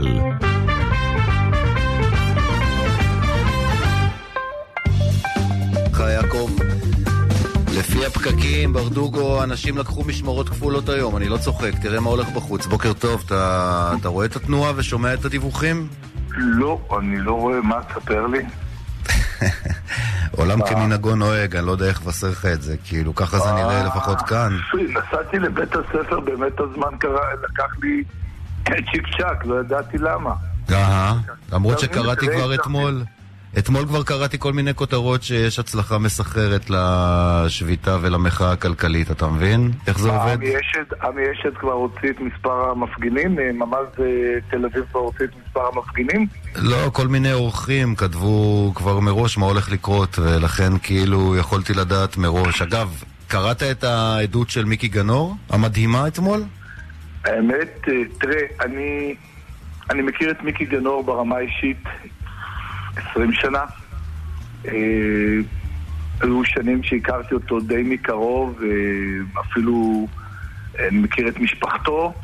גל יעקב, לפי הפקקים, ברדוגו, אנשים לקחו משמרות כפולות היום, אני לא צוחק, תראה מה הולך בחוץ. בוקר טוב, אתה, אתה רואה את התנועה ושומע את הדיווחים? לא, אני לא רואה, מה תספר לי? עולם כמנהגו נוהג, אני לא יודע איך לבשר לך את זה, כאילו, ככה זה נראה לפחות כאן. נסעתי לבית הספר, באמת הזמן קרה, לקח לי צ'יק צ'אק, לא ידעתי למה. אהה, למרות שקראתי כבר אתמול. אתמול כבר קראתי כל מיני כותרות שיש הצלחה מסחררת לשביתה ולמחאה הכלכלית, אתה מבין? איך זה עובד? עמי אשד כבר הוציא את מספר המפגינים? ממ"ז אה, תל אביב כבר הוציא את מספר המפגינים? לא, כל מיני אורחים כתבו כבר מראש מה הולך לקרות, ולכן כאילו יכולתי לדעת מראש. אגב, קראת את העדות של מיקי גנור, המדהימה אתמול? האמת, אה, תראה, אני, אני מכיר את מיקי גנור ברמה האישית 20 שנה. אה, היו שנים שהכרתי אותו די מקרוב, אפילו אה, אני מכיר את משפחתו.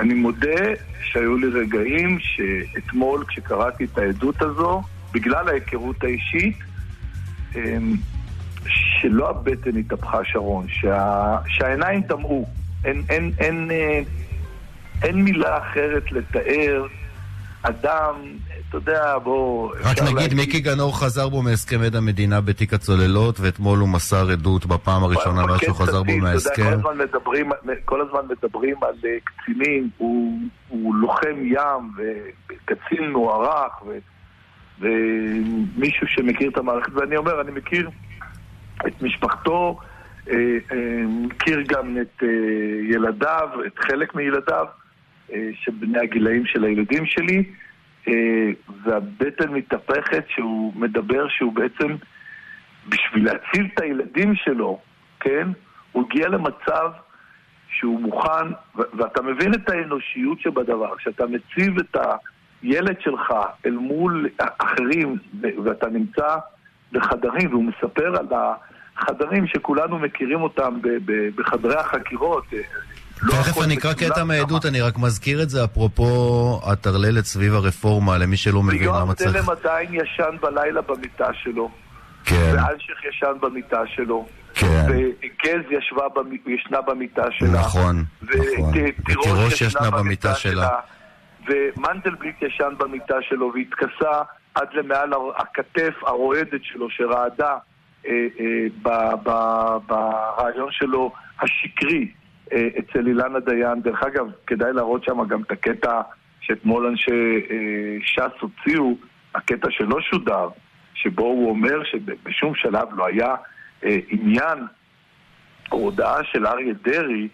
אני מודה שהיו לי רגעים שאתמול כשקראתי את העדות הזו, בגלל ההיכרות האישית, שלא הבטן התהפכה שרון, שה, שהעיניים טמאו. אין, אין, אין, אין, אין מילה אחרת לתאר. אדם אתה יודע, בוא... רק נגיד, להגיד... מיקי גנור חזר בו מהסכם עד המדינה בתיק הצוללות, ואתמול הוא מסר עדות בפעם הראשונה מאז שהוא חזר בו מההסכם. כל הזמן מדברים, כל הזמן מדברים על אה, קצינים, הוא, הוא לוחם ים, וקצין מוערך, ו, ומישהו שמכיר את המערכת, ואני אומר, אני מכיר את משפחתו, אה, אה, מכיר גם את ילדיו, את חלק מילדיו, שבני הגילאים של הילדים שלי. אה, והבטן מתהפכת שהוא מדבר שהוא בעצם, בשביל להציל את הילדים שלו, כן? הוא הגיע למצב שהוא מוכן, ואתה מבין את האנושיות שבדבר, כשאתה מציב את הילד שלך אל מול אחרים, ואתה נמצא בחדרים, והוא מספר על החדרים שכולנו מכירים אותם בחדרי החקירות, לא תכף אני אקרא קטע מהעדות, אני רק מזכיר את זה אפרופו הטרללת סביב הרפורמה, למי שלא מבין למה צריך... ויואב תלם עדיין ישן בלילה במיטה שלו. כן. ואלשיך ישן במיטה שלו. כן. וגז ישבה, ישנה במיטה שלה. נכון, נכון. ותירוש ישנה במיטה שלה. ומנדלבליט ישן במיטה שלו והתכסה עד למעל הכתף הרועדת שלו שרעדה אה, אה, ברעיון שלו השקרי. אה, אצל אילנה דיין. דרך אגב, כדאי להראות שם גם את הקטע שאתמול אנשי אה, ש"ס הוציאו, הקטע שלא שודר, שבו הוא אומר שבשום שלב לא היה אה, עניין או הודעה של אריה דרעי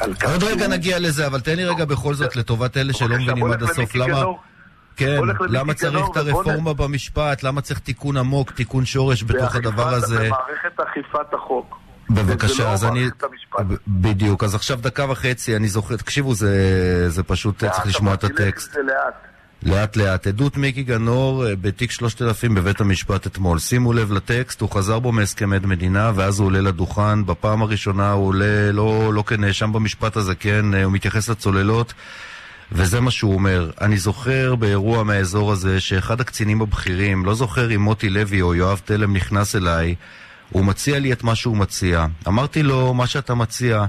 על כך עוד רגע נגיע לזה, אבל תן לי רגע בכל זאת לטובת אלה שלא מבינים עד הסוף למה... כן, למה צריך את הרפורמה במשפט? למה צריך תיקון עמוק, תיקון שורש בתוך הדבר הזה? במערכת אכיפת החוק. בבקשה, לא אז אני... בדיוק, אז עכשיו דקה וחצי, אני זוכר, תקשיבו, זה, זה פשוט, צריך לשמוע את הטקסט. לאט לאט. עדות מיקי גנור אה, בתיק 3000 בבית המשפט אתמול. שימו לב לטקסט, הוא חזר בו מהסכם עד מדינה, ואז הוא עולה לדוכן. בפעם הראשונה הוא עולה לא, לא כנאשם במשפט הזה, כן? אה, הוא מתייחס לצוללות. וזה מה שהוא אומר. אני זוכר באירוע מהאזור הזה שאחד הקצינים הבכירים, לא זוכר אם מוטי לוי או יואב תלם נכנס אליי, הוא מציע לי את מה שהוא מציע. אמרתי לו, מה שאתה מציע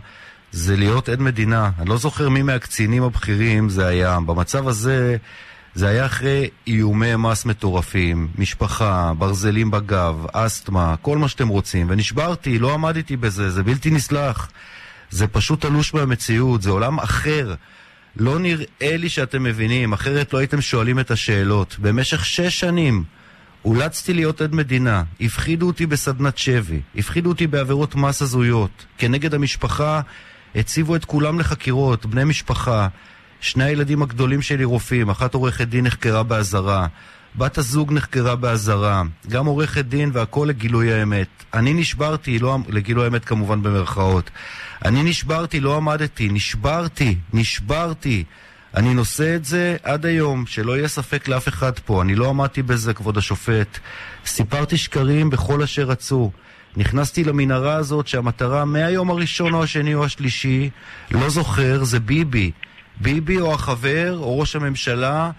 זה להיות עד מדינה. אני לא זוכר מי מהקצינים הבכירים זה היה. במצב הזה, זה היה אחרי איומי מס מטורפים, משפחה, ברזלים בגב, אסתמה, כל מה שאתם רוצים. ונשברתי, לא עמדתי בזה, זה בלתי נסלח. זה פשוט תלוש מהמציאות, זה עולם אחר. לא נראה לי שאתם מבינים, אחרת לא הייתם שואלים את השאלות. במשך שש שנים אולצתי להיות עד מדינה, הפחידו אותי בסדנת שבי, הפחידו אותי בעבירות מס הזויות. כנגד המשפחה הציבו את כולם לחקירות, בני משפחה. שני הילדים הגדולים שלי רופאים, אחת עורכת דין נחקרה באזהרה. בת הזוג נחקרה באזהרה, גם עורכת דין והכל לגילוי האמת. אני נשברתי, לא, לגילוי האמת כמובן במרכאות. אני נשברתי, לא עמדתי, נשברתי, נשברתי. אני נושא את זה עד היום, שלא יהיה ספק לאף אחד פה. אני לא עמדתי בזה, כבוד השופט. סיפרתי שקרים בכל אשר רצו. נכנסתי למנהרה הזאת שהמטרה מהיום הראשון או השני או השלישי, לא זוכר, זה ביבי. ביבי או החבר, או ראש הממשלה,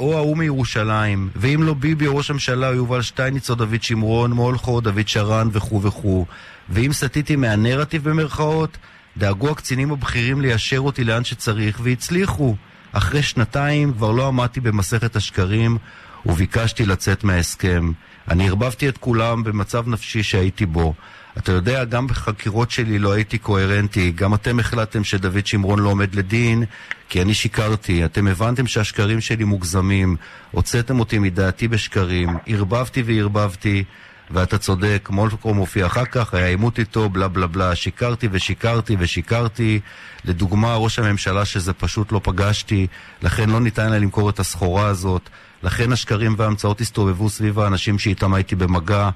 או ההוא מירושלים. ואם לא ביבי או ראש הממשלה, יובל שטייניץ או דוד שמרון, מולכו או דוד שרן וכו' וכו'. ואם סטיתי מהנרטיב במרכאות, דאגו הקצינים הבכירים ליישר אותי לאן שצריך, והצליחו. אחרי שנתיים כבר לא עמדתי במסכת השקרים, וביקשתי לצאת מההסכם. אני ערבבתי את כולם במצב נפשי שהייתי בו. אתה יודע, גם בחקירות שלי לא הייתי קוהרנטי. גם אתם החלטתם שדוד שמרון לא עומד לדין, כי אני שיקרתי. אתם הבנתם שהשקרים שלי מוגזמים. הוצאתם אותי מדעתי בשקרים. ערבבתי וערבבתי. ואתה צודק, מולקו מופיע אחר כך, היה עימות איתו, בלה בלה בלה, שיקרתי ושיקרתי ושיקרתי. לדוגמה, ראש הממשלה שזה פשוט לא פגשתי, לכן לא ניתן לה למכור את הסחורה הזאת. לכן השקרים וההמצאות הסתובבו סביב האנשים שאיתם הייתי במגע,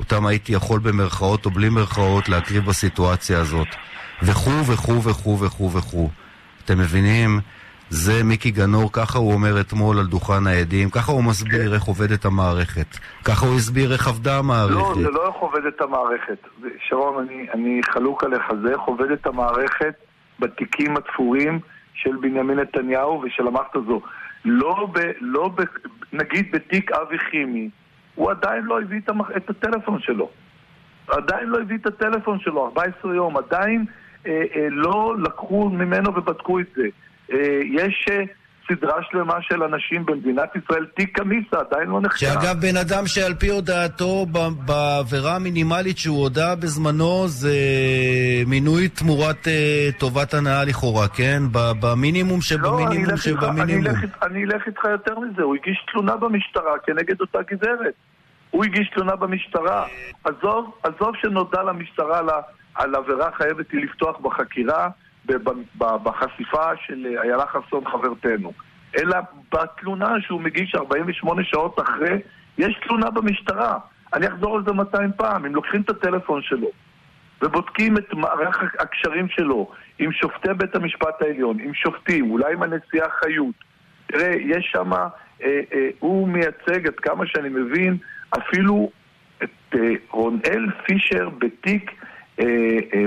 אותם הייתי יכול במרכאות או בלי מרכאות להקריב בסיטואציה הזאת. וכו' וכו' וכו' וכו' וכו'. אתם מבינים? זה מיקי גנור, ככה הוא אומר אתמול על דוכן העדים, ככה הוא מסביר איך עובדת המערכת. ככה הוא הסביר איך עבדה המערכת. לא, זה לא איך עובדת המערכת. שרון, אני, אני חלוק עליך, זה איך עובדת המערכת בתיקים התפורים של בנימין נתניהו ושל המערכת הזו. לא ב... לא ב נגיד בתיק אבי חימי, הוא עדיין לא הביא את, המח... את הטלפון שלו. עדיין לא הביא את הטלפון שלו, 14 יום, עדיין אה, אה, לא לקחו ממנו ובדקו את זה. אה, יש אה, סדרה שלמה של אנשים במדינת ישראל, תיק קמיסה עדיין לא נחקר. שאגב, בן אדם שעל פי הודעתו בעבירה המינימלית שהוא הודה בזמנו זה מינוי תמורת uh, טובת הנאה לכאורה, כן? במינימום שבמינימום לא, שבמינימום. אני אלך איתך יותר מזה, הוא הגיש תלונה במשטרה כנגד אותה גזרת. הוא הגיש תלונה במשטרה. עזוב, עזוב שנודע למשטרה על, על עבירה חייבת היא לפתוח בחקירה. בחשיפה של איילה חסון חברתנו, אלא בתלונה שהוא מגיש 48 שעות אחרי, יש תלונה במשטרה. אני אחזור על זה 200 פעם. אם לוקחים את הטלפון שלו ובודקים את מערך הקשרים שלו עם שופטי בית המשפט העליון, עם שופטים, אולי עם הנשיאה חיות, תראה, יש שם, אה, אה, הוא מייצג, עד כמה שאני מבין, אפילו את אה, רונאל פישר בתיק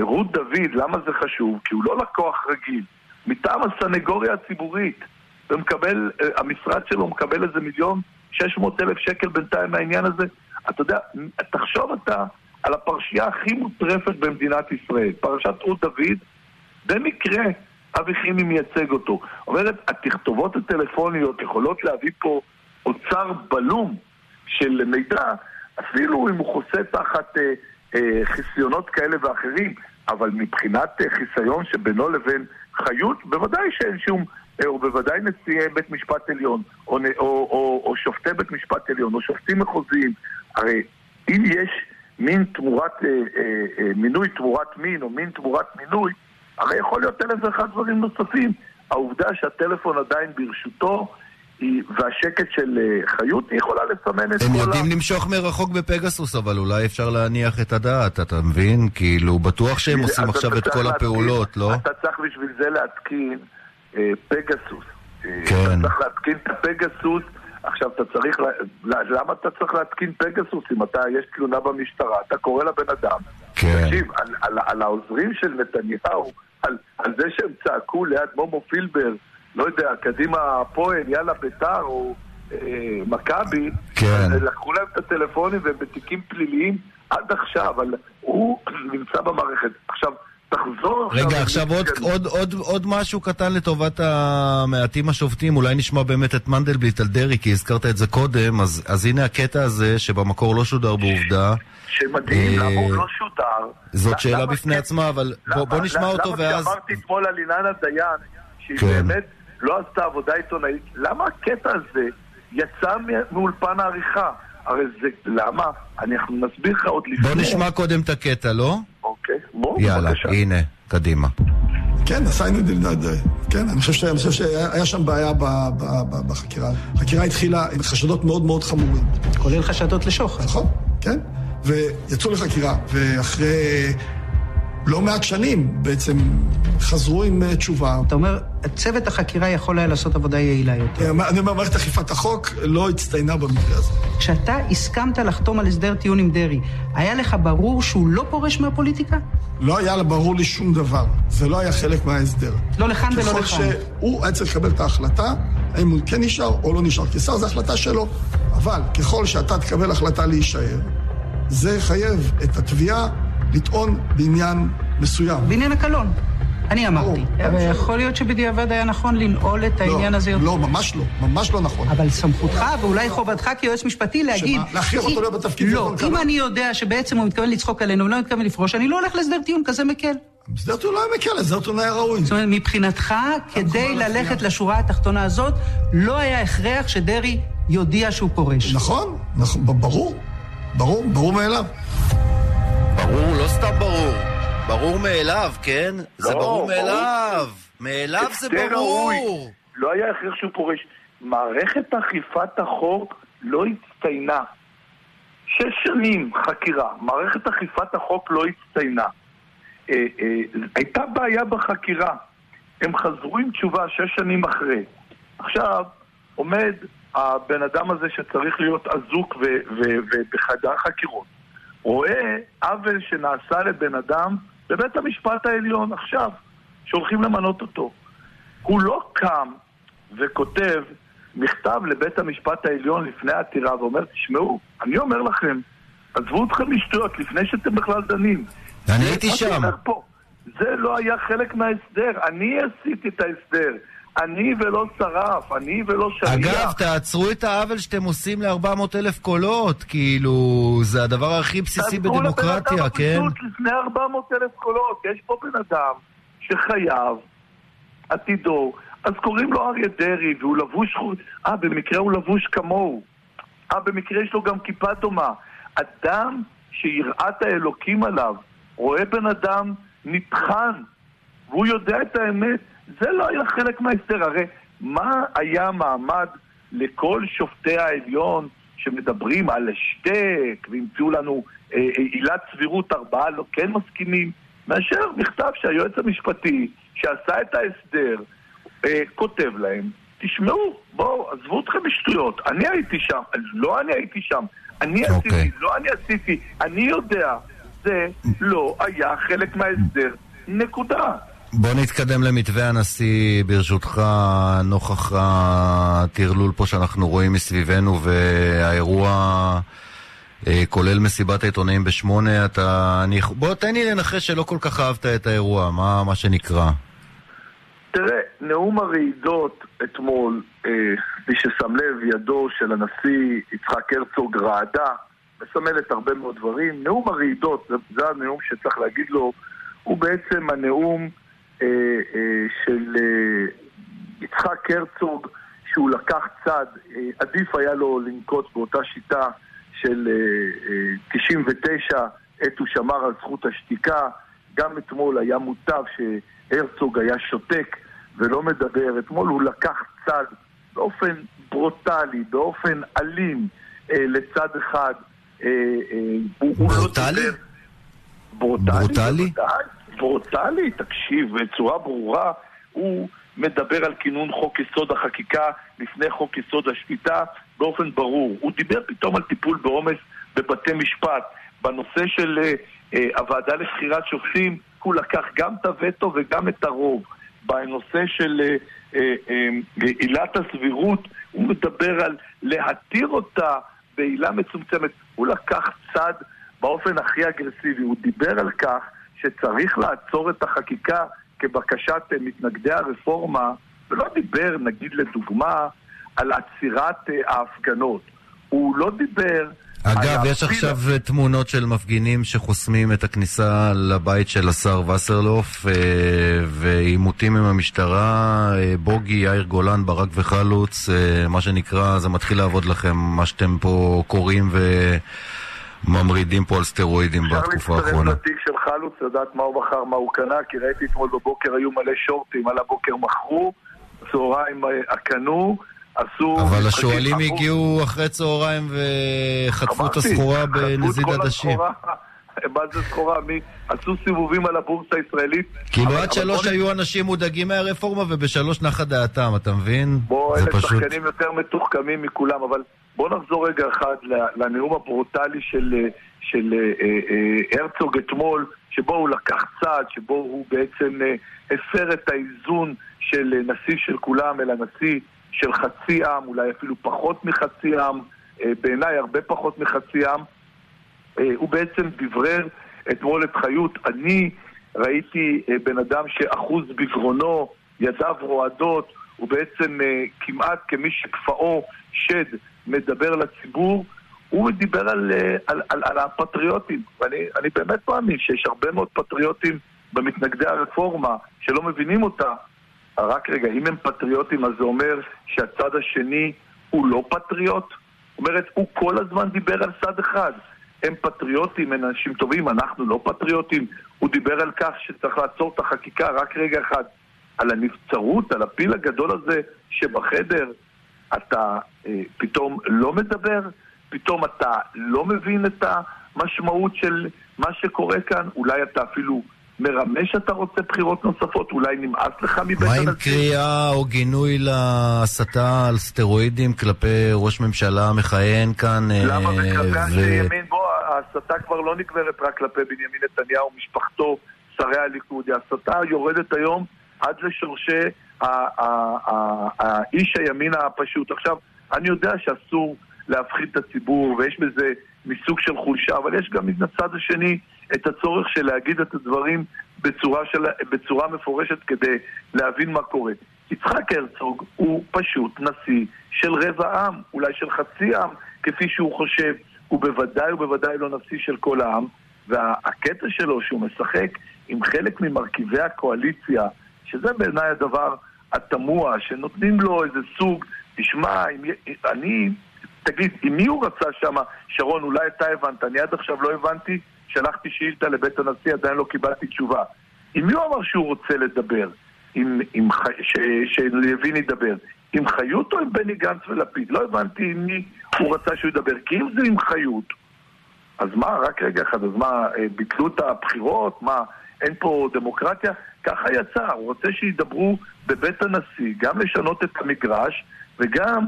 רות דוד, למה זה חשוב? כי הוא לא לקוח רגיל. מטעם הסנגוריה הציבורית, ומקבל, אה, המשרד שלו מקבל איזה מיליון שש מאות אלף שקל בינתיים מהעניין הזה. אתה יודע, תחשוב אתה על הפרשייה הכי מוטרפת במדינת ישראל, פרשת רות דוד, במקרה אבי חימי מייצג אותו. אומרת, התכתובות הטלפוניות יכולות להביא פה אוצר בלום של מידע, אפילו אם הוא חוסה תחת... אה, אה, חסיונות כאלה ואחרים, אבל מבחינת אה, חיסיון שבינו לבין חיות, בוודאי שאין שום, אה, או בוודאי נשיאי בית משפט עליון, או, או, או, או שופטי בית משפט עליון, או שופטים מחוזיים. הרי אם יש מין תמורת, אה, אה, אה, מינוי תמורת מין, או מין תמורת מינוי, הרי יכול להיות אלף ואחד דברים נוספים. העובדה שהטלפון עדיין ברשותו, והשקט של אה, חיות, היא יכולה לסמן את כל ה... הם יודעים למשוך מרחוק בפגסוס, אבל אולי אפשר להניח את הדעת, אתה מבין? כאילו, בטוח שהם עושים עכשיו את כל הפעולות, לא? אתה צריך בשביל זה להתקין אה, פגסוס. אה, כן. אתה צריך להתקין את הפגסוס. עכשיו, אתה צריך, למה אתה צריך להתקין פגסוס אם אתה, יש תלונה במשטרה, אתה קורא לבן אדם. כן. תקשיב, על, על, על העוזרים של נתניהו, על, על זה שהם צעקו ליד מומו פילבר, לא יודע, קדימה הפועל, יאללה ביתר או אה, מכבי, כן. לקחו להם את הטלפונים והם בתיקים פליליים עד עכשיו, אבל הוא נמצא במערכת. עכשיו, תחזור עכשיו... רגע, עכשיו עוד, עוד, עוד, עוד משהו קטן לטובת המעטים השופטים, אולי נשמע באמת את מנדלבליט על דרעי, כי הזכרת את זה קודם, אז, אז הנה הקטע הזה שבמקור לא שודר בעובדה. שמדהים, למה הוא לא שודר? זאת שאלה בפני עצמה, אבל בוא נשמע אותו ואז... למה כשאמרתי אתמול על אילנה דיין, שהיא כן. באמת לא עשתה עבודה עיתונאית, למה הקטע הזה יצא מאולפן העריכה? הרי זה, למה? אנחנו נסביר לך עוד לפני. בוא נשמע קודם את הקטע, לא? אוקיי, בוא, יאללה, בבקשה. הנה, קדימה. כן, עשינו זה, כן, אני חושב, שאני חושב שהיה שם בעיה ב, ב, ב, בחקירה. החקירה התחילה עם חשדות מאוד מאוד חמורים. כולל חשדות לשוחד. נכון, כן. ויצאו לחקירה, ואחרי לא מעט שנים בעצם חזרו עם אה, תשובה. אתה אומר, צוות החקירה יכול היה לעשות עבודה יעילה יותר. אני אומר, מערכת אכיפת החוק לא הצטיינה במקרה הזה. כשאתה הסכמת לחתום על הסדר טיעון עם דרעי, היה לך ברור שהוא לא פורש מהפוליטיקה? לא היה ברור לי שום דבר. זה לא היה חלק מההסדר. לא לכאן ולא לכאן. ככל שהוא היה צריך לקבל את ההחלטה, האם הוא כן נשאר או לא נשאר. כי שר זו החלטה שלו. אבל ככל שאתה תקבל החלטה להישאר, זה יחייב את התביעה לטעון בעניין מסוים. בעניין הקלון. אני אמרתי. אבל יכול להיות שבדיעבד היה נכון לנעול את העניין הזה יותר. לא, ממש לא. ממש לא נכון. אבל סמכותך ואולי חובתך כיועץ משפטי להגיד... להכריח אותו להיות בתפקיד. לא, אם אני יודע שבעצם הוא מתכוון לצחוק עלינו ולא מתכוון לפרוש, אני לא הולך להסדר טיעון כזה מקל. הסדר טיעון לא היה מקל, הסדר טיעון היה ראוי. זאת אומרת, מבחינתך, כדי ללכת לשורה התחתונה הזאת, לא היה הכרח שדרעי יודיע שהוא פורש. נכון, נכון, ברור. ברור, ברור מאליו. ברור, לא סתם ברור. ברור מאליו, כן? לא, זה ברור מאליו. מאליו זה ברור. לא היה הכרח שהוא פורש. מערכת אכיפת החוק לא הצטיינה. שש שנים חקירה, מערכת אכיפת החוק לא הצטיינה. אה, אה, הייתה בעיה בחקירה. הם חזרו עם תשובה שש שנים אחרי. עכשיו, עומד הבן אדם הזה שצריך להיות אזוק ובחדר חקירות. רואה עוול שנעשה לבן אדם בבית המשפט העליון עכשיו, שהולכים למנות אותו. הוא לא קם וכותב מכתב לבית המשפט העליון לפני העתירה ואומר, תשמעו, אני אומר לכם, עזבו אתכם משטויות לפני שאתם בכלל דנים. אני הייתי שם. זה לא היה חלק מההסדר, אני עשיתי את ההסדר. אני ולא שרף, אני ולא שליח. אגב, תעצרו את העוול שאתם עושים ל-400 אלף קולות, כאילו, זה הדבר הכי בסיסי בדמוקרטיה, כן? תעצרו לבן אדם לפני 400 אלף קולות. יש פה בן אדם שחייב, עתידו, אז קוראים לו אריה דרעי, והוא לבוש... אה, במקרה הוא לבוש כמוהו. אה, במקרה יש לו גם כיפה דומה. אדם שיראת האלוקים עליו, רואה בן אדם נטחן, והוא יודע את האמת, זה לא היה חלק מההסדר. הרי מה היה מעמד לכל שופטי העליון שמדברים על השתק והמציאו לנו אה, אה, עילת סבירות ארבעה לא כן מסכימים, מאשר מכתב שהיועץ המשפטי שעשה את ההסדר אה, כותב להם, תשמעו, בואו, עזבו אתכם בשטויות, אני הייתי שם, לא אני הייתי שם, אני okay. אוקיי. עשיתי, לא אני עשיתי, אני יודע, זה לא היה חלק מההסדר, נקודה. בוא נתקדם למתווה הנשיא, ברשותך, נוכח הטרלול פה שאנחנו רואים מסביבנו והאירוע אה, כולל מסיבת העיתונאים בשמונה, אתה... אני... בוא תן לי לנחש שלא כל כך אהבת את האירוע, מה, מה שנקרא. תראה, נאום הרעידות אתמול, אה, מי ששם לב, ידו של הנשיא יצחק הרצוג רעדה, מסמלת הרבה מאוד דברים. נאום הרעידות, זה, זה הנאום שצריך להגיד לו, הוא בעצם הנאום של אה, יצחק הרצוג, שהוא לקח צד, עדיף היה לו לנקוט באותה שיטה של 99, עת הוא שמר על זכות השתיקה. גם אתמול היה מוטב שהרצוג היה שותק ולא מדבר. אתמול הוא לקח צד באופן ברוטלי, באופן אלים, לצד אחד. ברוטלי? ברוטלי? ברוטלי? ברוטלי, תקשיב, בצורה ברורה, הוא מדבר על כינון חוק יסוד החקיקה לפני חוק יסוד השפיטה באופן ברור. הוא דיבר פתאום על טיפול בעומס בבתי משפט. בנושא של uh, uh, הוועדה לבחירת שופטים, הוא לקח גם את הווטו וגם את הרוב. בנושא של uh, uh, uh, עילת הסבירות, הוא מדבר על להתיר אותה בעילה מצומצמת. הוא לקח צד באופן הכי אגרסיבי. הוא דיבר על כך שצריך לעצור את החקיקה כבקשת מתנגדי הרפורמה, ולא דיבר, נגיד לדוגמה, על עצירת אה, ההפגנות. הוא לא דיבר... אגב, יש עכשיו תמונות של מפגינים שחוסמים את הכניסה לבית של השר וסרלוף אה, ועימותים עם המשטרה, אה, בוגי, יאיר גולן, ברק וחלוץ, מה שנקרא, זה מתחיל לעבוד לכם, מה שאתם פה קוראים ו... ממרידים פה על סטרואידים בתקופה האחרונה. אפשר להצטרף לתיק של חלוץ, לדעת מה הוא בחר, מה הוא קנה, כי ראיתי אתמול בבוקר היו מלא שורטים, על הבוקר מכרו, צהריים אה, קנו, עשו... אבל השועלים הגיעו אחרי צהריים וחטפו את הסחורה בנזיד עדשים. מה זה סחורה? מי... עשו סיבובים על הבורסה הישראלית. כאילו עד שלוש היו אנשים מודאגים מהרפורמה ובשלוש נחה דעתם, אתה מבין? בוא, אלה פשוט... שחקנים יותר מתוחכמים מכולם, אבל בוא נחזור רגע אחד לנאום הברוטלי של, של אה, אה, הרצוג אתמול, שבו הוא לקח צעד, שבו הוא בעצם אה, הפר את האיזון של נשיא של כולם, אלא נשיא של חצי עם, אולי אפילו פחות מחצי עם, בעיניי הרבה פחות מחצי עם. הוא בעצם דברר אתמול את חיות. אני ראיתי בן אדם שאחוז בגרונו, ידיו רועדות, הוא בעצם כמעט כמי שכפאו שד מדבר לציבור, הוא דיבר על, על, על, על הפטריוטים, ואני באמת מאמין שיש הרבה מאוד פטריוטים במתנגדי הרפורמה שלא מבינים אותה. רק רגע, אם הם פטריוטים אז זה אומר שהצד השני הוא לא פטריוט? זאת אומרת, הוא כל הזמן דיבר על צד אחד. הם פטריוטים, הם אנשים טובים, אנחנו לא פטריוטים. הוא דיבר על כך שצריך לעצור את החקיקה, רק רגע אחד. על הנבצרות, על הפיל הגדול הזה שבחדר, אתה אה, פתאום לא מדבר, פתאום אתה לא מבין את המשמעות של מה שקורה כאן, אולי אתה אפילו מרמה שאתה רוצה בחירות נוספות, אולי נמאס לך מבית הנשיא. מה עם קריאה או גינוי להסתה על סטרואידים כלפי ראש ממשלה מכהן כאן? למה אה, וכלפי אנשי ימין? בוא, ההסתה כבר לא נגמרת רק כלפי בנימין נתניהו, משפחתו, שרי הליכוד. ההסתה יורדת היום עד לשורשי האיש הימין הפשוט. עכשיו, אני יודע שאסור להפחיד את הציבור, ויש בזה מסוג של חולשה, אבל יש גם מן הצד השני את הצורך של להגיד את הדברים בצורה, של, בצורה מפורשת כדי להבין מה קורה. יצחק הרצוג הוא פשוט נשיא של רבע עם, אולי של חצי עם, כפי שהוא חושב. הוא בוודאי ובוודאי לא נשיא של כל העם, והקטע שלו שהוא משחק עם חלק ממרכיבי הקואליציה, שזה בעיניי הדבר התמוה, שנותנים לו איזה סוג, תשמע, אני, תגיד, עם מי הוא רצה שם? שרון, אולי אתה הבנת, אני עד עכשיו לא הבנתי, שלחתי שאילתה לבית הנשיא, עדיין לא קיבלתי תשובה. עם מי הוא אמר שהוא רוצה לדבר? עם, עם, ש, שלוין ידבר? עם חיות או עם בני גנץ ולפיד? לא הבנתי עם מי הוא רצה שהוא ידבר. כי אם זה עם חיות, אז מה, רק רגע אחד, אז מה, אה, ביטלו את הבחירות? מה, אין פה דמוקרטיה? ככה יצא, הוא רוצה שידברו בבית הנשיא, גם לשנות את המגרש וגם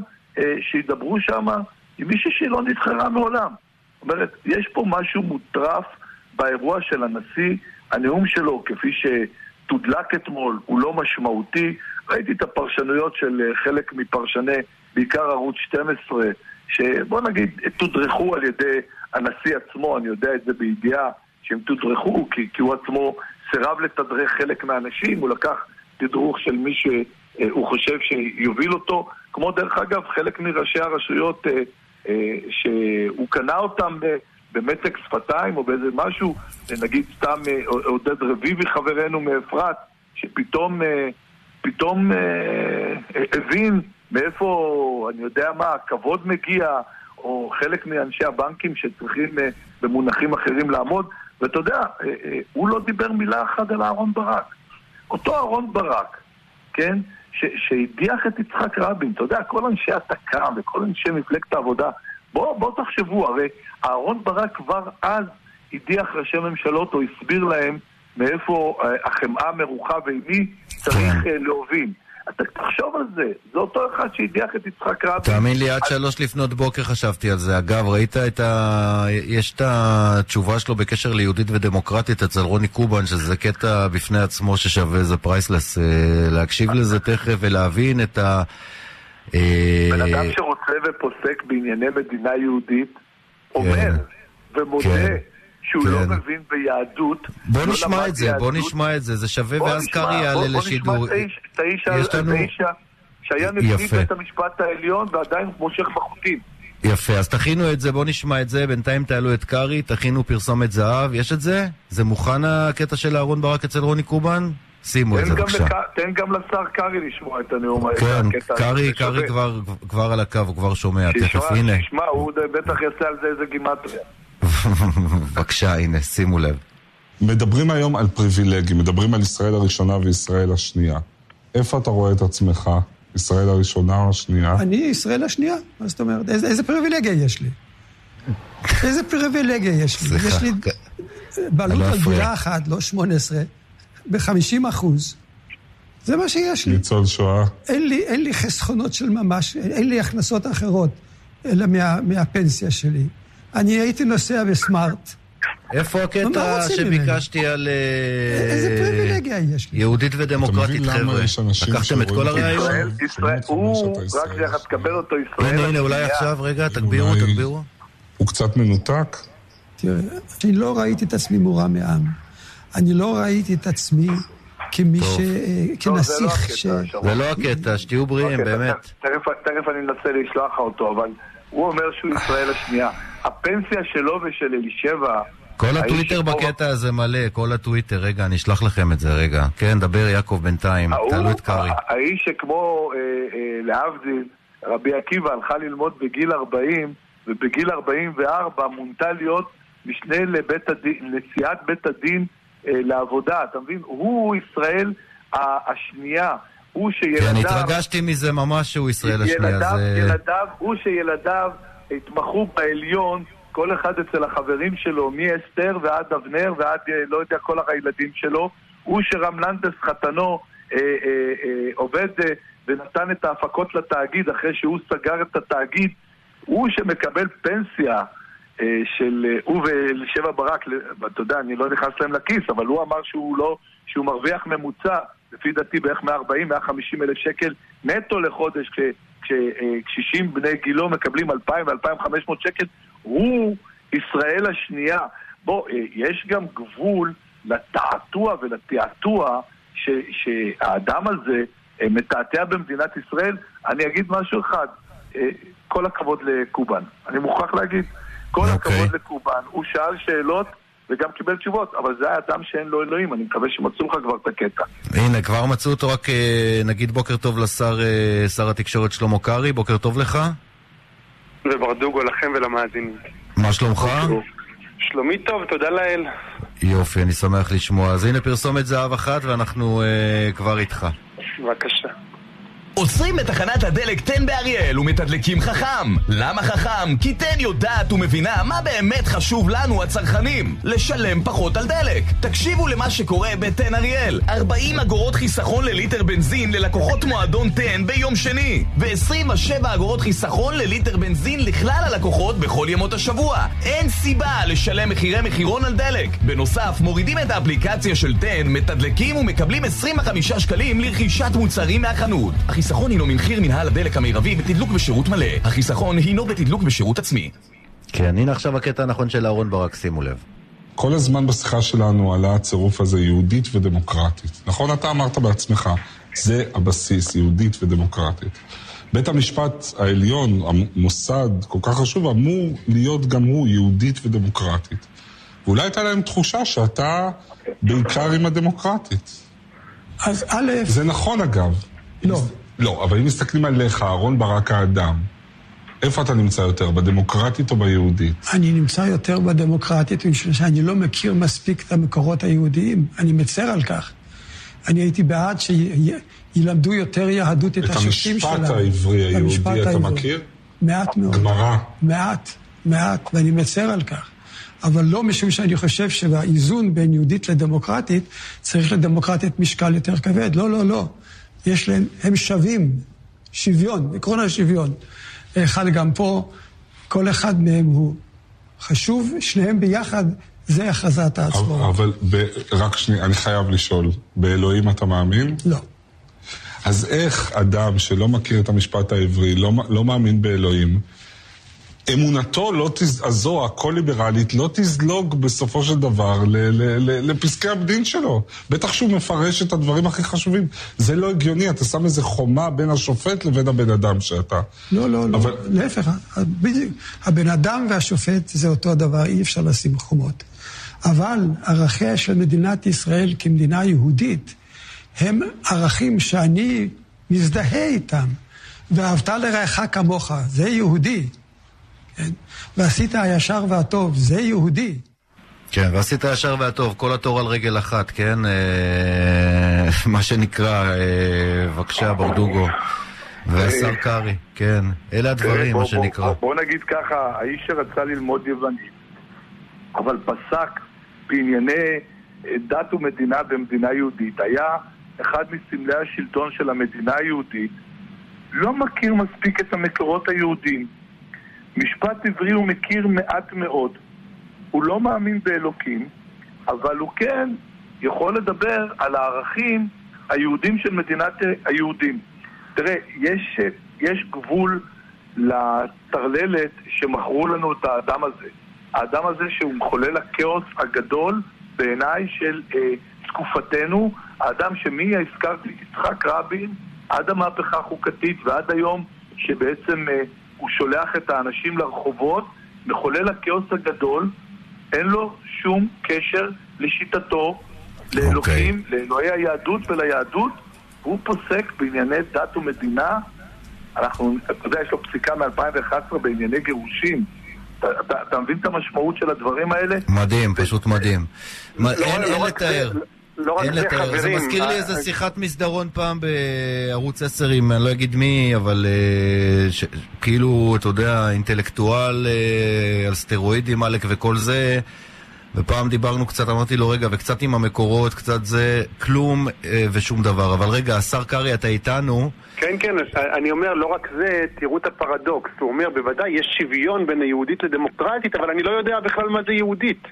שידברו שם עם מישהי שלא נבחרה מעולם. זאת אומרת, יש פה משהו מוטרף באירוע של הנשיא, הנאום שלו, כפי שתודלק אתמול, הוא לא משמעותי. ראיתי את הפרשנויות של אה, חלק מפרשני, בעיקר ערוץ 12, שבוא נגיד, תודרכו על ידי הנשיא עצמו, אני יודע את זה בידיעה, שהם תודרכו, כי, כי הוא עצמו סירב לתדרך חלק מהאנשים, הוא לקח תדרוך של מי שהוא חושב שיוביל אותו, כמו דרך אגב חלק מראשי הרשויות אה, אה, שהוא קנה אותם במצק שפתיים או באיזה משהו, נגיד סתם אה, עודד רביבי חברנו מאפרת, שפתאום פתאום הבין מאיפה, אני יודע מה, הכבוד מגיע, או חלק מאנשי הבנקים שצריכים במונחים אחרים לעמוד. ואתה יודע, אה, אה, הוא לא דיבר מילה אחת על אהרון ברק. אותו אהרון ברק, כן, שהדיח את יצחק רבין, אתה יודע, כל אנשי התק"ם וכל אנשי מפלגת העבודה, בואו בוא תחשבו, הרי אהרון ברק כבר אז הדיח ראשי ממשלות או הסביר להם מאיפה אה, החמאה מרוחה ועם מי צריך כן. להוביל. אתה תחשוב על זה, זה אותו אחד שהדיח את יצחק רבין. תאמין לי, עד שלוש לפנות בוקר חשבתי על זה. אגב, ראית את ה... יש את התשובה שלו בקשר ליהודית ודמוקרטית אצל רוני קובן, שזה קטע בפני עצמו ששווה איזה priceless. אה, להקשיב לזה תכף ולהבין את ה... אה, בן אדם שרוצה ופוסק בענייני מדינה יהודית, אומר כן. ומודה. כן. שהוא לא כן. לא מבין ביהדות. בוא לא נשמע את זה, יהדות. בוא נשמע את זה, זה שווה ואז קרעי יעלה לשידור. בוא נשמע את האיש, את האיש שהיה נשיא בית המשפט העליון ועדיין מושך בחוטים. יפה, אז תכינו את זה, בואו נשמע את זה, בינתיים תעלו את קרעי, תכינו פרסומת זהב, יש את זה? זה מוכן הקטע של אהרון ברק אצל רוני קובן? שימו את זה בבקשה. תן גם לשר קרעי לשמוע את הנאום הזה. כן, קרעי, קרעי כבר על הקו, הוא כבר שומע, תכף, הנה. שישמע, הוא בטח יעשה על זה איזה גימטריה. בבקשה, הנה, שימו לב. מדברים היום על פריבילגים, מדברים על ישראל הראשונה וישראל השנייה. איפה אתה רואה את עצמך? ישראל הראשונה או השנייה? אני ישראל השנייה, מה זאת אומרת? איזה, איזה פריבילגיה יש לי? איזה פריבילגיה יש לי? יש לי... בעלות על דירה אחת, לא 18, ב-50 אחוז. זה מה שיש לי. ניצול שואה. אין לי, אין לי חסכונות של ממש, אין לי הכנסות אחרות, אלא מה, מהפנסיה שלי. אני הייתי נוסע בסמארט. איפה הקטע שביקשתי על... אה, איזה פריבילגיה יש לי? יהודית ודמוקרטית, חבר'ה. לקחתם את כל הרעיון? ישראל, הוא, רק שנייה, תקבל אותו ישראל. הנה, הנה, אולי עכשיו, רגע, תגבירו, תגבירו. הוא קצת מנותק. תראה, אני לא ראיתי את עצמי מורם מעם. אני לא ראיתי את עצמי כמי ש... כנסיך ש... זה לא הקטע, שתהיו בריאים, באמת. תכף אני אנסה לשלוח אותו, אבל הוא אומר שהוא ישראל השנייה. הפנסיה שלו ושל אלישבע... כל הטוויטר בקטע הזה מלא, כל הטוויטר. רגע, אני אשלח לכם את זה, רגע. כן, דבר יעקב בינתיים, תעלו את קארי. האיש שכמו, אה, אה, להבדיל, רבי עקיבא הלכה ללמוד בגיל 40, ובגיל 44 מונתה להיות משנה לבית הדין, נשיאת בית הדין אה, לעבודה, אתה מבין? הוא ישראל השנייה. הוא שילדיו... כן, התרגשתי מזה ממש שהוא ישראל השנייה. ילדיו, זה... ילדיו, הוא שילדיו התמחו בעליון, כל אחד אצל החברים שלו, מאסתר ועד אבנר ועד אה, לא יודע כל הילדים שלו. הוא שרמלנדס חתנו אה, אה, עובד ונתן את ההפקות לתאגיד אחרי שהוא סגר את התאגיד. הוא שמקבל פנסיה של הוא ושבע ברק, אתה יודע, אני לא נכנס להם לכיס, אבל הוא אמר שהוא לא, שהוא מרוויח ממוצע, לפי דעתי בערך 140-150 אלף שקל נטו לחודש, כשקשישים אה, בני גילו מקבלים 2,000 ו-2,500 שקל, הוא ישראל השנייה. בוא, יש גם גבול לתעתוע ולתעתוע שהאדם הזה מתעתע במדינת ישראל. אני אגיד משהו אחד, כל הכבוד לקובן. אני מוכרח להגיד, כל okay. אוקיי. הכבוד לקובן. הוא שאל שאלות וגם קיבל תשובות, אבל זה היה אדם שאין לו אלוהים, אני מקווה שמצאו לך כבר את הקטע. הנה, כבר מצאו אותו, רק אה, נגיד בוקר טוב לשר אה, שר התקשורת שלמה קרעי, בוקר טוב לך. וברדוגו לכם ולמאזינים. מה שלומך? שלומי טוב, תודה לאל. יופי, אני שמח לשמוע. אז הנה פרסומת זהב אחת ואנחנו אה, כבר איתך. בבקשה. עוצרים בתחנת הדלק תן באריאל ומתדלקים חכם. למה חכם? כי תן יודעת ומבינה מה באמת חשוב לנו הצרכנים. לשלם פחות על דלק. תקשיבו למה שקורה בתן אריאל. 40 אגורות חיסכון לליטר בנזין ללקוחות מועדון תן ביום שני. ו-27 אגורות חיסכון לליטר בנזין לכלל הלקוחות בכל ימות השבוע. אין סיבה לשלם מחירי מחירון על דלק. בנוסף, מורידים את האפליקציה של תן, מתדלקים ומקבלים 25 שקלים לרכישת מוצרים מהחנות. החיסכון הינו ממחיר מנהל הדלק המרבי בתדלוק בשירות מלא. החיסכון הינו בתדלוק בשירות עצמי. כן, הנה עכשיו הקטע הנכון של אהרון ברק, שימו לב. כל הזמן בשיחה שלנו עלה הצירוף הזה יהודית ודמוקרטית. נכון, אתה אמרת בעצמך, זה הבסיס, יהודית ודמוקרטית. בית המשפט העליון, המוסד כל כך חשוב, אמור להיות גם הוא יהודית ודמוקרטית. ואולי הייתה להם תחושה שאתה בעיקר עם הדמוקרטית. אז א'... זה נכון אגב. לא. לא, אבל אם מסתכלים עליך, אהרון ברק האדם, איפה אתה נמצא יותר, בדמוקרטית או ביהודית? אני נמצא יותר בדמוקרטית, משום שאני לא מכיר מספיק את המקורות היהודיים. אני מצר על כך. אני הייתי בעד שילמדו יותר יהדות את, את השופטים שלנו. את המשפט העברי היהודי אתה מכיר? מעט מאוד. גמרא. מעט, מעט, ואני מצר על כך. אבל לא משום שאני חושב שבאיזון בין יהודית לדמוקרטית צריך לדמוקרטית משקל יותר כבד. לא, לא, לא. יש להם, הם שווים, שוויון, עקרון השוויון. אחד גם פה, כל אחד מהם הוא חשוב, שניהם ביחד, זה הכרזת העצמאות. אבל, ב, רק שנייה, אני חייב לשאול, באלוהים אתה מאמין? לא. אז איך אדם שלא מכיר את המשפט העברי, לא, לא מאמין באלוהים, אמונתו לא תז... הזו, הכל-ליברלית, לא תזלוג בסופו של דבר ל... ל... ל... לפסקי הדין שלו. בטח שהוא מפרש את הדברים הכי חשובים. זה לא הגיוני, אתה שם איזה חומה בין השופט לבין הבן אדם שאתה. לא, לא, לא, אבל... להפך, בדיוק. הבן אדם והשופט זה אותו דבר, אי אפשר לשים חומות. אבל ערכיה של מדינת ישראל כמדינה יהודית הם ערכים שאני מזדהה איתם. ואהבת לרעך כמוך, זה יהודי. כן? ועשית הישר והטוב, זה יהודי. כן, ועשית הישר והטוב, כל התור על רגל אחת, כן? אה, מה שנקרא, אה, בבקשה, ברדוגו. והשר קרעי, כן. אלה הדברים, מה שנקרא. בוא נגיד ככה, האיש שרצה ללמוד יוונית, אבל פסק בענייני דת ומדינה במדינה יהודית, היה אחד מסמלי השלטון של המדינה היהודית, לא מכיר מספיק את המקורות היהודיים. משפט עברי הוא מכיר מעט מאוד. הוא לא מאמין באלוקים, אבל הוא כן יכול לדבר על הערכים היהודים של מדינת היהודים. תראה, יש, יש גבול לטרללת שמכרו לנו את האדם הזה. האדם הזה שהוא מחולל הכאוס הגדול בעיניי של אה, תקופתנו, האדם שמי הזכרתי יצחק רבין עד המהפכה החוקתית ועד היום שבעצם אה, הוא שולח את האנשים לרחובות, מחולל הכאוס הגדול, אין לו שום קשר לשיטתו, לאלוקים, okay. לאלוהי היהדות וליהדות, הוא פוסק בענייני דת ומדינה. אנחנו, אתה יודע, יש לו פסיקה מ-2011 בענייני גירושים. אתה, אתה, אתה מבין את המשמעות של הדברים האלה? מדהים, פשוט מדהים. לא, אין, לא אין לתאר. לא רק זה, חברים. זה מזכיר לי איזה שיחת מסדרון פעם בערוץ 10 עם, אני לא אגיד מי, אבל ש, כאילו, אתה יודע, אינטלקטואל על סטרואידים, עלק וכל זה. ופעם דיברנו קצת, אמרתי לו, רגע, וקצת עם המקורות, קצת זה, כלום אה, ושום דבר. אבל רגע, השר קרעי, אתה איתנו? כן, כן, אני אומר, לא רק זה, תראו את הפרדוקס. הוא אומר, בוודאי, יש שוויון בין היהודית לדמוקרטית, אבל אני לא יודע בכלל מה זה יהודית.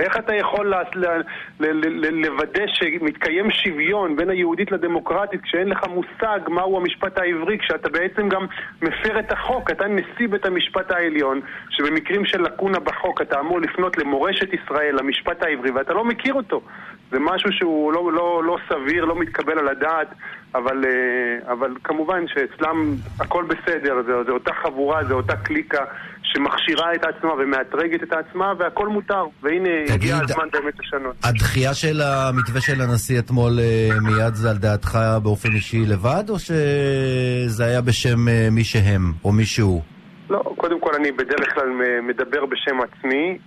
איך אתה יכול לוודא שמתקיים שוויון בין היהודית לדמוקרטית כשאין לך מושג מהו המשפט העברי, כשאתה בעצם גם מפר את החוק, אתה נשיא בית המשפט העליון, שבמקרים של לקונה בחוק אתה אמור לפנות למורשת ישראל, למשפט העברי, ואתה לא מכיר אותו. זה משהו שהוא לא, לא, לא סביר, לא מתקבל על הדעת, אבל, אה, אבל כמובן שאצלם הכל בסדר, זה, זה אותה חבורה, זה אותה קליקה שמכשירה את עצמה ומאתרגת את עצמה, והכל מותר. והנה, הגיע הזמן באמת לשנות. הדחייה של המתווה של הנשיא אתמול אה, מיד זה על דעתך באופן אישי לבד, או שזה היה בשם אה, מי שהם, או מי שהוא? לא, קודם כל אני בדרך כלל מדבר בשם עצמי.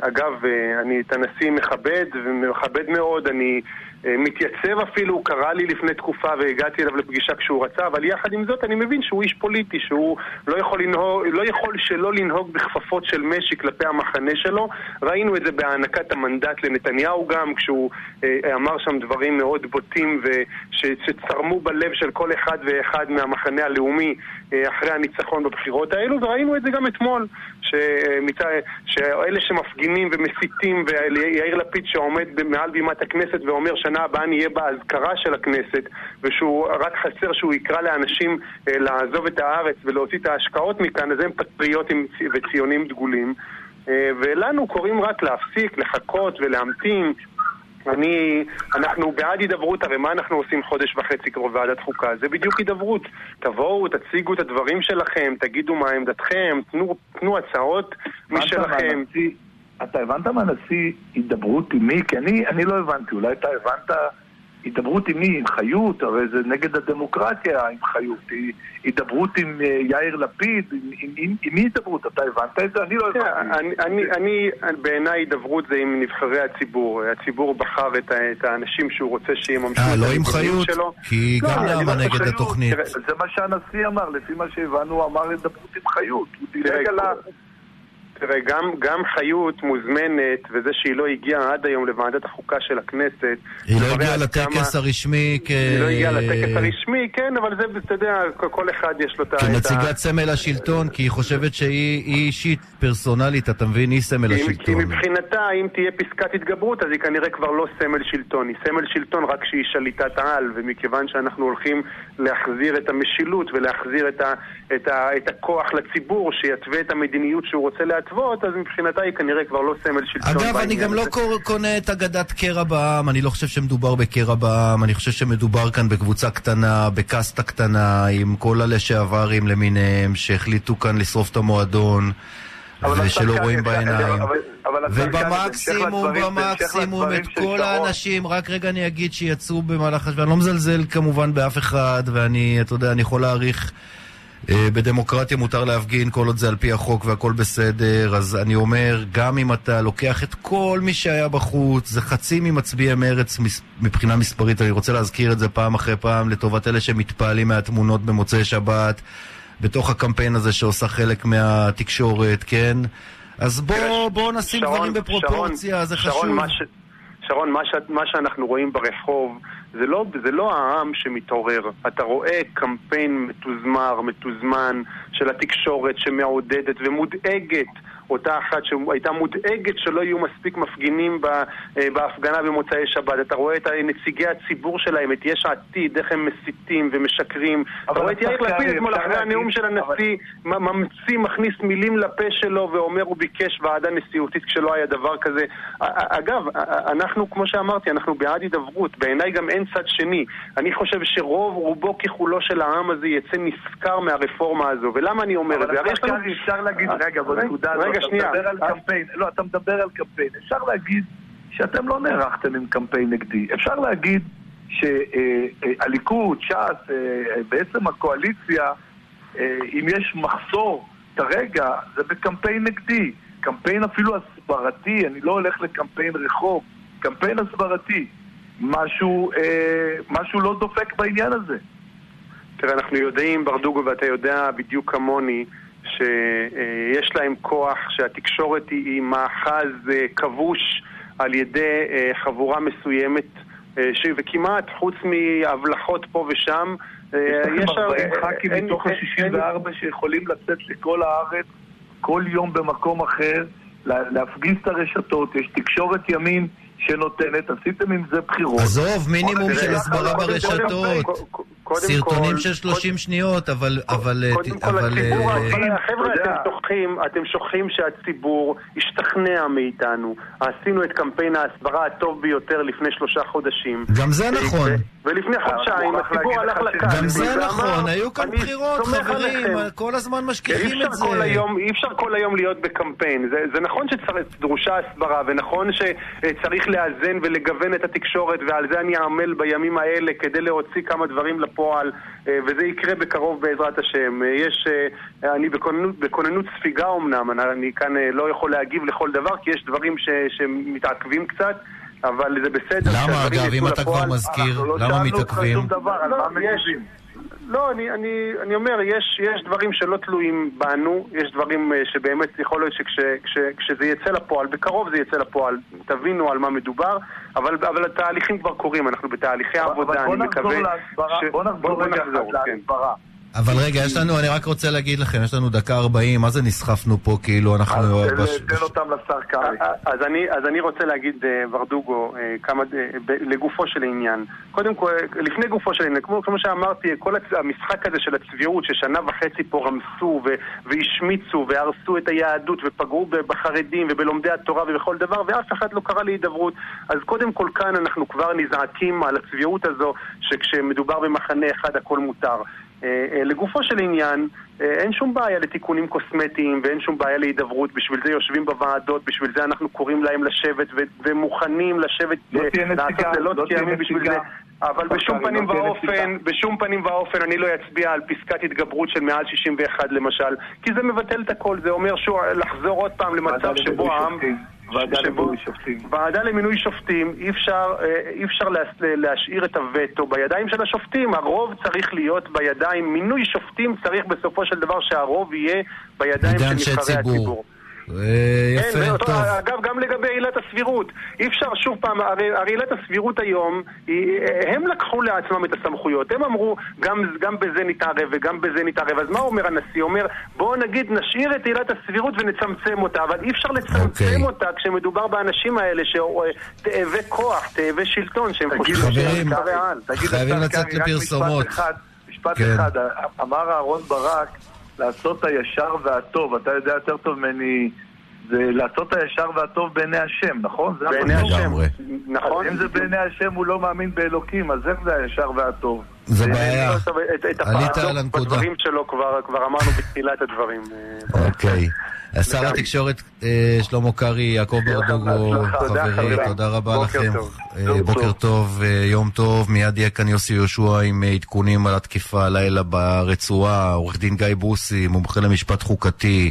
אגב, אני את הנשיא מכבד, ומכבד מאוד, אני אה, מתייצב אפילו, קרא לי לפני תקופה והגעתי אליו לפגישה כשהוא רצה, אבל יחד עם זאת אני מבין שהוא איש פוליטי, שהוא לא יכול, לנהוג, לא יכול שלא לנהוג בכפפות של משי כלפי המחנה שלו. ראינו את זה בהענקת המנדט לנתניהו גם, כשהוא אה, אמר שם דברים מאוד בוטים ושצרמו בלב של כל אחד ואחד מהמחנה הלאומי אה, אחרי הניצחון בבחירות האלו, וראינו את זה גם אתמול, שמצא, שאלה שמפגינים ומסיתים, ויאיר לפיד שעומד מעל בימת הכנסת ואומר בשנה הבאה נהיה באזכרה של הכנסת, ושהוא רק חסר שהוא יקרא לאנשים אה, לעזוב את הארץ ולהוציא את ההשקעות מכאן, אז הם פטריוטים וציונים דגולים. אה, ולנו קוראים רק להפסיק, לחכות ולהמתין. אני, אנחנו בעד הידברות, הרי מה אנחנו עושים חודש וחצי כבר בוועדת חוקה? זה בדיוק הידברות. תבואו, תציגו את הדברים שלכם, תגידו מה עמדתכם, תנו, תנו הצעות משלכם. אתה הבנת מהנשיא הידברות עם מי? כי אני, אני לא הבנתי, אולי אתה הבנת הידברות עם מי? עם חיות? הרי זה נגד הדמוקרטיה עם חיות. הידברות עם אה, יאיר לפיד? עם, עם, עם, עם מי הידברות? אתה הבנת את זה? אני לא הבנתי. אני, אני, אני בעיניי הידברות זה עם נבחרי הציבור. הציבור בחר את, את האנשים שהוא רוצה שיממשו אה, לא עם חיות? שלו. כי לא, גם למה נגד התוכנית? זה מה שהנשיא אמר, לפי מה שהבנו, הוא אמר הידברות עם חיות. הוא דילג על ה... תראה, גם, גם חיות מוזמנת, וזה שהיא לא הגיעה עד היום לוועדת החוקה של הכנסת... היא לא הגיעה לטקס כמה... הרשמי כ... היא לא הגיעה לטקס הרשמי, כן, אבל זה, אתה יודע, כל אחד יש לו את ה... כנציגת סמל השלטון, כי היא חושבת שהיא אישית, פרסונלית, אתה מבין? היא סמל כי, השלטון. כי מבחינתה, אם תהיה פסקת התגברות, אז היא כנראה כבר לא סמל שלטון. היא סמל שלטון רק כשהיא שליטת העל, ומכיוון שאנחנו הולכים להחזיר את המשילות ולהחזיר את, ה, את, ה, את הכוח לציבור, שיתווה את המדיניות שהוא רוצה להתוות, להתוות, אז מבחינתה היא כנראה כבר לא סמל שלטון. אגב, אני גם לא קונה את אגדת קרע בעם, אני לא חושב שמדובר בקרע בעם, אני חושב שמדובר כאן בקבוצה קטנה, בקסטה קטנה, עם כל הלשעברים למיניהם, שהחליטו כאן לשרוף את המועדון. ושלא רואים בעיניים. ובמקסימום, במקסימום, את כל האנשים, רק רגע אני אגיד שיצאו במהלך השבוע, אני לא מזלזל כמובן באף אחד, ואני, אתה יודע, אני יכול להעריך בדמוקרטיה מותר להפגין כל עוד זה על פי החוק והכל בסדר, אז אני אומר, גם אם אתה לוקח את כל מי שהיה בחוץ, זה חצי ממצביעי מרץ מבחינה מספרית, אני רוצה להזכיר את זה פעם אחרי פעם לטובת אלה שמתפעלים מהתמונות במוצאי שבת, בתוך הקמפיין הזה שעושה חלק מהתקשורת, כן? אז בוא, בוא נשים שרון, דברים בפרופורציה, שרון, זה חשוב. שרון, מה, ש, שרון מה, ש, מה שאנחנו רואים ברחוב זה לא, זה לא העם שמתעורר. אתה רואה קמפיין מתוזמר, מתוזמן, של התקשורת שמעודדת ומודאגת אותה אחת שהייתה מודאגת שלא יהיו מספיק מפגינים אה, בהפגנה במוצאי שבת. אתה רואה את נציגי הציבור שלהם, את יש עתיד, איך הם מסיתים ומשקרים. אתה רואה את יאיר לפיד אתמול אחרי הנאום של הנשיא, ממציא, מכניס מילים לפה שלו ואומר הוא ביקש ועדה נשיאותית כשלא היה דבר כזה. אגב, אנחנו, כמו שאמרתי, אנחנו בעד הידברות. בעיניי גם אין צד שני. אני חושב שרוב רובו ככולו של העם הזה יצא נשכר מהרפורמה הזו. ולמה אני אומר את זה? אבל אפשר להגיד, רגע, בנקודה הזאת. רגע, שנייה. מדבר על קמפיין, לא, אתה מדבר על קמפיין. אפשר להגיד שאתם לא נערכתם עם קמפיין נגדי. אפשר להגיד שהליכוד, ש"ס, אה, בעצם הקואליציה, אה, אם יש מחסור כרגע, זה בקמפיין נגדי. קמפיין אפילו הסברתי, אני לא הולך לקמפיין רחוב, קמפיין הסברתי. משהו, אה, משהו לא דופק בעניין הזה. תראה, אנחנו יודעים, ברדוגו, ואתה יודע בדיוק כמוני, שיש להם כוח, שהתקשורת היא מאחז אה, כבוש על ידי אה, חבורה מסוימת, אה, וכמעט, חוץ מהבלחות פה ושם, יש לכם 40 ח"כים מתוך ה-64 שיכולים לצאת לכל הארץ כל יום במקום אחר, להפגיז את הרשתות, יש תקשורת ימין שנותנת, עשיתם עם זה בחירות. עזוב, מינימום של הסברה ברשתות. סרטונים של 30 שניות, אבל... קודם כל הציבור, חבר'ה, אתם שוכחים שהציבור השתכנע מאיתנו. עשינו את קמפיין ההסברה הטוב ביותר לפני שלושה חודשים. גם זה נכון. ולפני חודשיים הציבור הלך לקלפי. גם זה נכון, היו כאן בחירות, חברים, כל הזמן משכיחים את זה. אי אפשר כל היום להיות בקמפיין. זה נכון שדרושה הסברה, ונכון שצריך לאזן ולגוון את התקשורת, ועל זה אני אעמל בימים האלה כדי להוציא כמה דברים לפועל, אה, וזה יקרה בקרוב בעזרת השם. אה, יש, אה, אני בכוננות, בכוננות ספיגה אמנם, אני כאן לא יכול להגיב לכל דבר, כי יש דברים ש, שמתעכבים קצת. אבל זה בסדר. למה אגב, אם אתה כבר מזכיר, לא למה מתעכבים? לא, לא, אני, אני, אני אומר, יש, יש דברים שלא תלויים בנו, יש דברים שבאמת יכול להיות שכשזה יצא לפועל, בקרוב זה יצא לפועל, תבינו על מה מדובר, אבל, אבל התהליכים כבר קורים, אנחנו בתהליכי עבודה, אני מקווה... ש... בוא נחזור רגע להסברה. אבל רגע, יש לנו, אני רק רוצה להגיד לכם, יש לנו דקה ארבעים, מה זה נסחפנו פה כאילו אנחנו... אז תן אותם לשר קרעי. אז אני רוצה להגיד, אה, ורדוגו, אה, כמה, אה, לגופו של עניין. קודם כל, לפני גופו של עניין, כמו שאמרתי, כל המשחק הזה של הצביעות, ששנה וחצי פה רמסו והשמיצו והרסו את היהדות ופגעו בחרדים ובלומדי התורה ובכל דבר, ואף אחד לא קרא להידברות. אז קודם כל כאן אנחנו כבר נזעקים על הצביעות הזו, שכשמדובר במחנה אחד הכל מותר. אה, אה, לגופו של עניין, אה, אין שום בעיה לתיקונים קוסמטיים ואין שום בעיה להידברות, בשביל זה יושבים בוועדות, בשביל זה אנחנו קוראים להם לשבת ומוכנים לשבת, לא תהיה נציגה, לא תהיה נציגה. אבל בשום פנים ואופן, בשום פנים ואופן אני לא אצביע על פסקת התגברות של מעל 61 למשל, כי זה מבטל את הכל, זה אומר שהוא לחזור עוד פעם למצב שבו העם... ועדה למינוי שופטים. ועדה למינוי שופטים, אי אפשר, אה, אי אפשר לה, להשאיר את הווטו בידיים של השופטים. הרוב צריך להיות בידיים, מינוי שופטים צריך בסופו של דבר שהרוב יהיה בידיים של נבחרי הציבור. אה, יפה, כן, טוב. אגב, גם לגבי עילת הסבירות. אי אפשר שוב פעם, הרי, הרי עילת הסבירות היום, הם לקחו לעצמם את הסמכויות. הם אמרו, גם, גם בזה נתערב וגם בזה נתערב. אז מה אומר הנשיא? אומר, בואו נגיד, נשאיר את עילת הסבירות ונצמצם אותה. אבל אי אפשר לצמצם okay. אוקיי. אותה כשמדובר באנשים האלה, שתאבי כוח, תאבי שלטון, שהם חושבים שהם חייבים לצאת לפרסומות. משפט כן. אחד, אמר אהרון ברק לעשות הישר והטוב, אתה יודע יותר טוב ממני, זה לעשות הישר והטוב בעיני השם, נכון? בעיני השם, נכון. אם זה בעיני השם הוא לא מאמין באלוקים, אז איך זה הישר והטוב? זה בעיה. עלית על הנקודה. בדברים שלו כבר אמרנו בתחילת הדברים. אוקיי. שר התקשורת אה, שלמה קרעי, יעקב ברדוגו, חברי, תודה רבה לכם. אה, בוקר טוב, אה, יום טוב. מיד יהיה כאן יוסי יהושע עם עדכונים על התקיפה הלילה ברצועה, עורך דין גיא בוסי, מומחה למשפט חוקתי.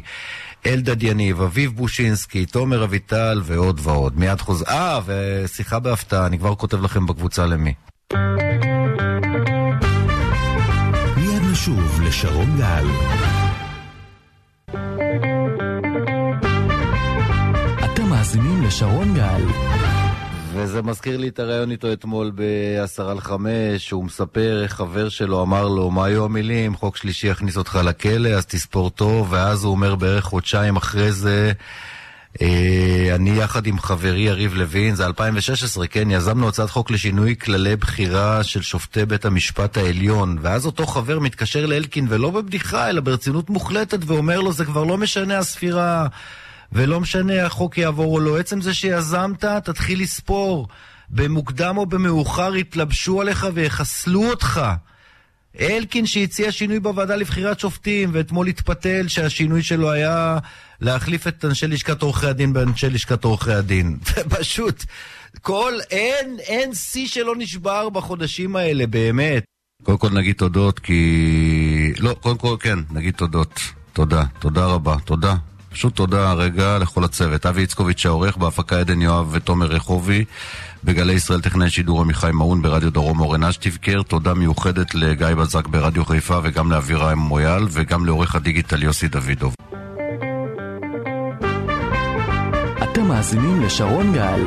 אלדד יניב, אביב בושינסקי, תומר אביטל ועוד ועוד. מיד חוזר... אה, ושיחה בהפתעה, אני כבר כותב לכם בקבוצה למי. מיד נשוב לשרון גל. לשרון גל. וזה מזכיר לי את הרעיון איתו אתמול בעשרה על חמש, שהוא מספר איך חבר שלו אמר לו, מה היו המילים? חוק שלישי יכניס אותך לכלא, אז תספור טוב, ואז הוא אומר בערך חודשיים אחרי זה, אה, אני יחד עם חברי יריב לוין, זה 2016, כן, יזמנו הצעת חוק לשינוי כללי בחירה של שופטי בית המשפט העליון, ואז אותו חבר מתקשר לאלקין, ולא בבדיחה, אלא ברצינות מוחלטת, ואומר לו, זה כבר לא משנה הספירה. ולא משנה החוק יעבור או לא, עצם זה שיזמת, תתחיל לספור. במוקדם או במאוחר יתלבשו עליך ויחסלו אותך. אלקין שהציע שינוי בוועדה לבחירת שופטים, ואתמול התפתל שהשינוי שלו היה להחליף את אנשי לשכת עורכי הדין באנשי לשכת עורכי הדין. פשוט, כל, אין, אין שיא שלא נשבר בחודשים האלה, באמת. קודם כל נגיד תודות, כי... לא, קודם כל כן, נגיד תודות. תודה, תודה רבה, תודה. פשוט תודה רגע לכל הצוות. אבי איצקוביץ' העורך, בהפקה עדן יואב ותומר רחובי, בגלי ישראל טכנאי שידור עמיחי מעון ברדיו דרום אורן אשטיבקר. תודה מיוחדת לגיא בזק ברדיו חיפה וגם לאביריים מויאל וגם לעורך הדיגיטל יוסי דוידוב. אתם מאזינים לשרון גל.